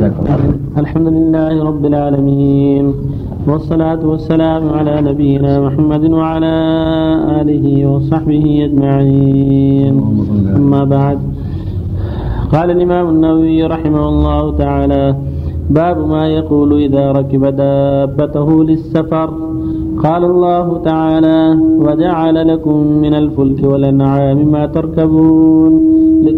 الحمد لله رب العالمين والصلاة والسلام على نبينا محمد وعلى آله وصحبه أجمعين. أما بعد قال الإمام النووي رحمه الله تعالى باب ما يقول إذا ركب دابته للسفر. قال الله تعالى وجعل لكم من الفلك والأنعام ما تركبون.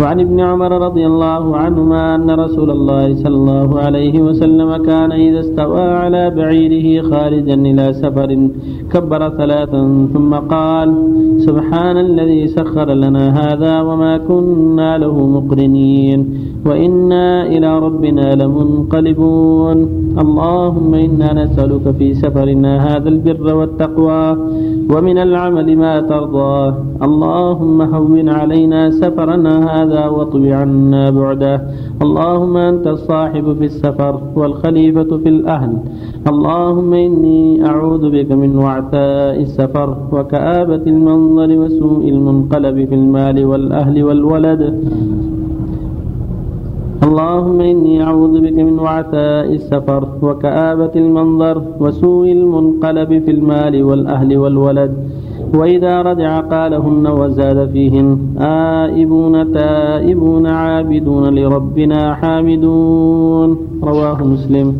وعن ابن عمر رضي الله عنهما أن رسول الله صلى الله عليه وسلم كان إذا استوى على بعيره خارجا إلى سفر كبر ثلاثا ثم قال سبحان الذي سخر لنا هذا وما كنا له مقرنين وإنا إلى ربنا لمنقلبون. اللهم إنا نسألك في سفرنا هذا البر والتقوى ومن العمل ما ترضى. اللهم هون علينا سفرنا هذا واطوي عنا بعده. اللهم أنت الصاحب في السفر والخليفة في الأهل. اللهم إني أعوذ بك من وعثاء السفر وكآبة المنظر وسوء المنقلب في المال والأهل والولد. اللهم إني أعوذ بك من وعثاء السفر وكآبة المنظر وسوء المنقلب في المال والأهل والولد. وإذا رجع قالهن وزاد فيهن آئبون تائبون عابدون لربنا حامدون. رواه مسلم.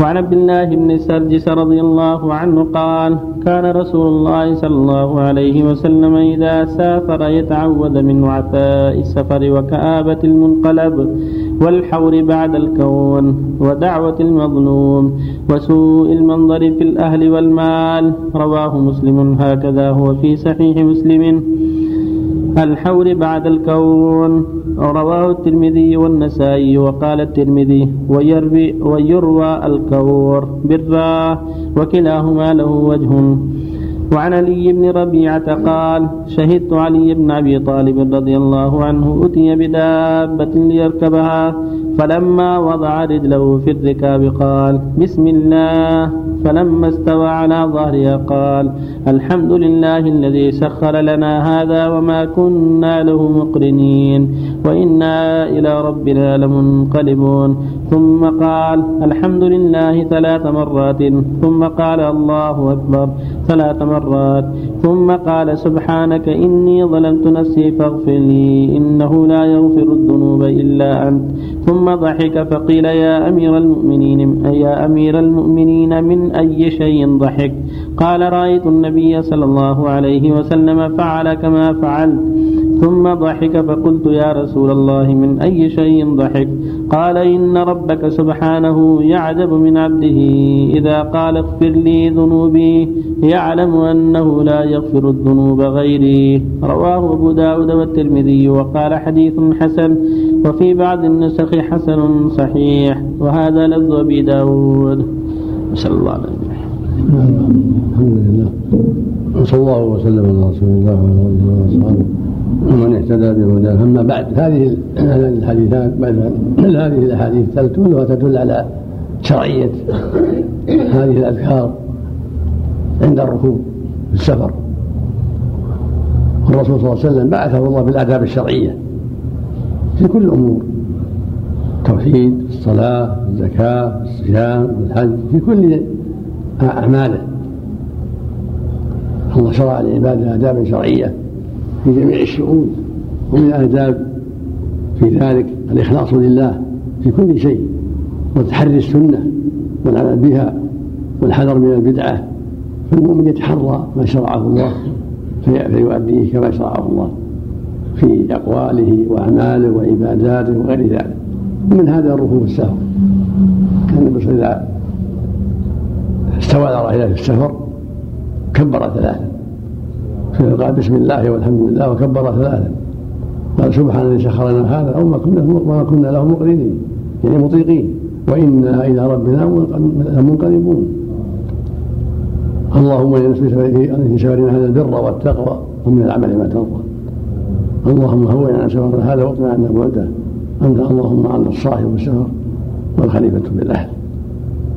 وعن عبد الله بن سرجس رضي الله عنه قال كان رسول الله صلى الله عليه وسلم إذا سافر يتعوذ من وعثاء السفر وكآبة المنقلب والحور بعد الكون ودعوة المظلوم وسوء المنظر في الأهل والمال. رواه مسلم. هكذا هو في صحيح مسلم. الحور بعد الكون. رواه الترمذي والنسائي وقال الترمذي ويروي, ويروى الكور بالراء وكلاهما له وجه. وعن علي بن ربيعة قال شهدت علي بن أبي طالب رضي الله عنه أتي بدابة ليركبها فلما وضع رجله في الركاب قال بسم الله. فلما استوى على ظهرها قال الحمد لله الذي سخر لنا هذا وما كنا له مقرنين وإنا إلى ربنا لمنقلبون. ثم قال الحمد لله ثلاث مرات. ثم قال الله أكبر ثلاث مرات. ثم قال سبحانك إني ظلمت نفسي فاغفر لي إنه لا يغفر الذنوب إلا أنت. ثم ضحك فقيل يا أمير المؤمنين يا أمير المؤمنين من أي شيء ضحك. قال رأيت النبي صلى الله عليه وسلم فعل كما فعلت ثم ضحك فقلت يا رسول الله من أي شيء ضحك؟ قال إن ربك سبحانه يعجب من عبده إذا قال اغفر لي ذنوبي يعلم أنه لا يغفر الذنوب غيري. رواه أبو داود والترمذي وقال حديث حسن وفي بعض النسخ حسن صحيح وهذا لفظ أبي داود. صلى الله وسلم. الحمد لله وصلى الله وسلم على رسول الله وعلى آله وصحبه ومن اهتدى بهداه. أما بعد هذه الحديثات بعد هذه الأحاديث كلها تدل على شرعية هذه الأذكار عند الركوب في السفر. والرسول صلى الله عليه وسلم بعثه الله بالآداب الشرعية في كل الأمور. التوحيد الصلاة الزكاة الصيام الحج في كل أعماله. الله شرع لعباده آدابا شرعية في جميع الشؤون ومن الآداب في ذلك الإخلاص لله في كل شيء وتحري السنة والعمل بها والحذر من البدعة. فالمؤمن يتحرى ما شرعه الله فيؤديه كما شرعه الله في أقواله وأعماله وعباداته وغير ذلك. ومن هذا الركوب السهو كان النبي صلى الله عليه وسلم استوى على راحلته في السفر كبر ثلاثا. قال بسم الله والحمد لله وكبر ثلاثا. قال سبحان الذي سخر لنا هذا أو ما كنا ما كنا له مقرنين يعني مطيقين. وإنا إلى ربنا منقلبون. اللهم إنا في سفرنا هذا البر والتقوى ومن العمل ما ترضى. اللهم هون عن سفرنا هذا وقنا عنا بعده أنت اللهم أنت الصاحب السفر والخليفة في الأهل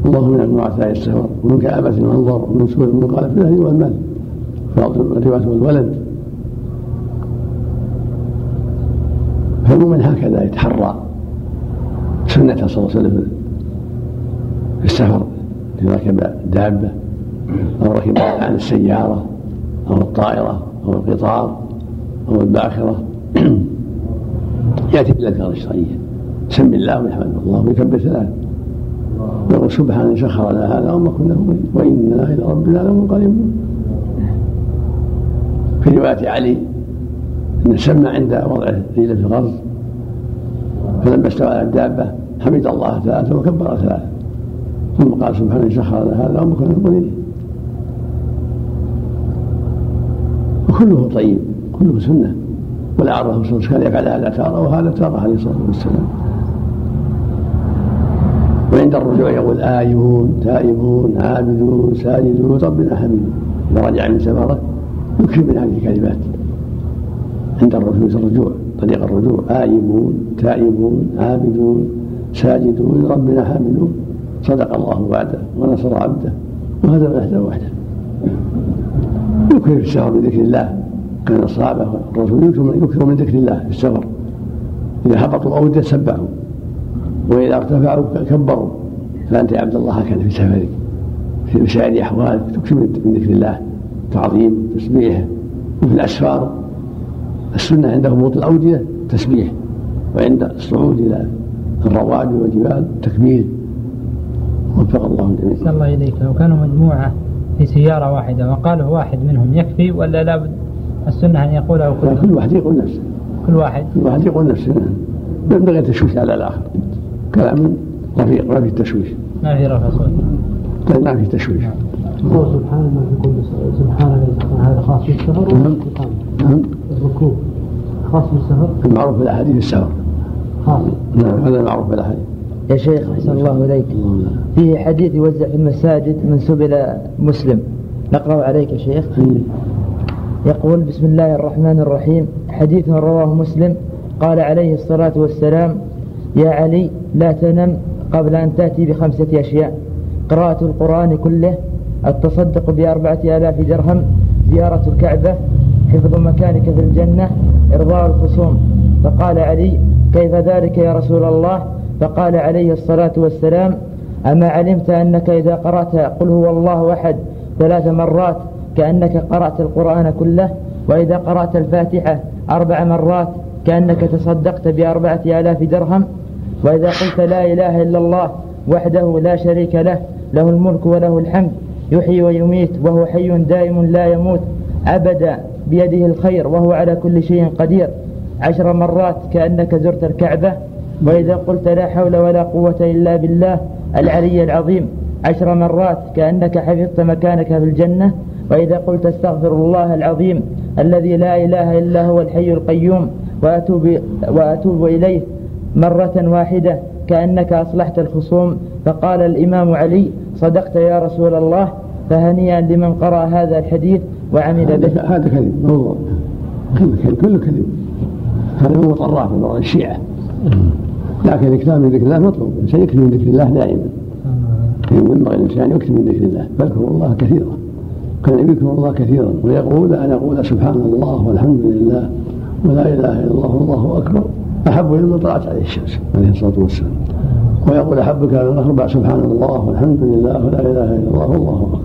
اللهم من وعثاء السفر ومن كآبة المنظر ومن سوء المقال في الأهل والمال. الرواية والولد. فالمؤمن هكذا يتحرى سنة صلى الله عليه وسلم في السفر إذا ركب دابة أو ركب عن السيارة أو الطائرة أو القطار أو الباخرة. يأتي بالأذكار الشرعية سم الله ويحمد الله ويكبر ثلاث يقول سبحان سخر لنا هذا وما كنا وإنا إلى ربنا لمنقلبون في رواية علي أن سمى عند وضع رجله في الأرض فلما استوى على الدابة حمد الله ثلاثة وكبر ثلاثة. ثم قال سبحانه سخر لنا هذا وما كنا مقرنين وكله طيب كله سنة. والأعرف صلى الله عليه وسلم كان يفعل هذا تارة وهذا تارة عليه الصلاة والسلام. وعند الرجوع يقول آيون تائبون عابدون ساجدون ربنا حميد إذا رجع من سفرة يكفي من هذه الكلمات. عند الرجوع الرجوع طريق الرجوع. آيبون تائبون عابدون ساجدون ربنا حامدون صدق الله وعده ونصر عبده وهذا وحده وحده يكفي في السفر بذكر الله. كان الصحابة الرسول يكثر من ذكر الله في السفر. إذا هبطوا أو سبحوا. وإذا ارتفعوا كبروا. فأنت يا عبد الله هكذا في سفرك. في سائر أحوالك تكثر من ذكر الله. تعظيم تسبيح. وفي الأسفار. السنة عند هبوط الأودية تسبيح. وعند الصعود إلى الروابي والجبال تكبير. وفق الله الجميع. الله إليك. لو كانوا مجموعة في سيارة واحدة. وقاله واحد منهم يكفي ولا لابد السنة أن يقوله كل كل واحد يقول نفسه. كل واحد. كل واحد يقول نفسه. نعم. ينبغي التشويش على الآخر. كلام رفيق ما في تشويش ما في رفع صوت. ما في تشويش. هو سبحان ما في كل سبحان هذا خاص بالسفر نعم. نعم. الركوب خاص بالسفر؟ المعروف في الأحاديث السفر خاص. نعم هذا المعروف في الأحاديث يا شيخ أحسن الله إليك. فيه حديث يوزع في المساجد منسوب إلى مسلم. نقرأ عليك يا شيخ. يقول بسم الله الرحمن الرحيم. حديث رواه مسلم. قال عليه الصلاة والسلام يا علي لا تنم قبل أن تأتي بخمسة أشياء. قراءة القرآن كله التصدق بأربعة آلاف درهم زيارة الكعبة حفظ مكانك في الجنة إرضاء الخصوم. فقال علي كيف ذلك يا رسول الله؟ فقال عليه الصلاة والسلام أما علمت أنك إذا قرأت قل هو الله أحد ثلاث مرات كأنك قرأت القرآن كله وإذا قرأت الفاتحة أربع مرات كأنك تصدقت بأربعة آلاف درهم. وإذا قلت لا إله إلا الله وحده لا شريك له له الملك وله الحمد يحيي ويميت وهو حي دائم لا يموت أبدا بيده الخير وهو على كل شيء قدير. عشر مرات كأنك زرت الكعبة. وإذا قلت لا حول ولا قوة إلا بالله العلي العظيم. عشر مرات كأنك حفظت مكانك في الجنة. وإذا قلت استغفر الله العظيم الذي لا إله إلا هو الحي القيوم وأتوب, وأتوب إليه مرة واحدة كأنك أصلحت الخصوم فقال الإمام علي صدقت يا رسول الله. فهنيئا لمن قرأ هذا الحديث وعمل به. هذا كذب موضوع كله كذب هذا هو طراف من وراء الشيعة. لكن الاكثار من ذكر الله مطلوب. الإنسان يكثر من ذكر الله دائما. ينبغي الانسان يكثر من ذكر الله. فاذكروا الله كثيرا. كان يذكر الله كثيرا ويقول أن أقول سبحان الله والحمد لله ولا إله إلا الله والله أكبر أحب إلى من طلعت عليه الشمس عليه الصلاة والسلام. ويقول احب كلام الاربع سبحان الله والحمد لله ولا إله إلا الله والله أكبر.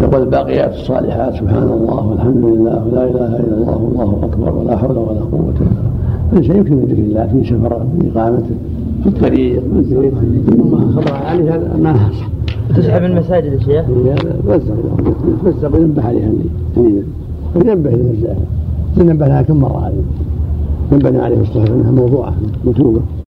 يقول الباقيات الصالحات سبحان الله والحمد لله ولا إله إلا الله والله أكبر ولا حول ولا قوة إلا بالله. الانسان يكثر من ذكر الله في سفره في اقامته في الطريق ما خطر عليه ما صح تسحب المساجد يا شيخ؟ يتوزع يتوزع وينبه عليها اللي وينبه للمساجد ينبه لها كم مرة هذه. ينبه عليه الصلاه انها موضوعه مكتوبة.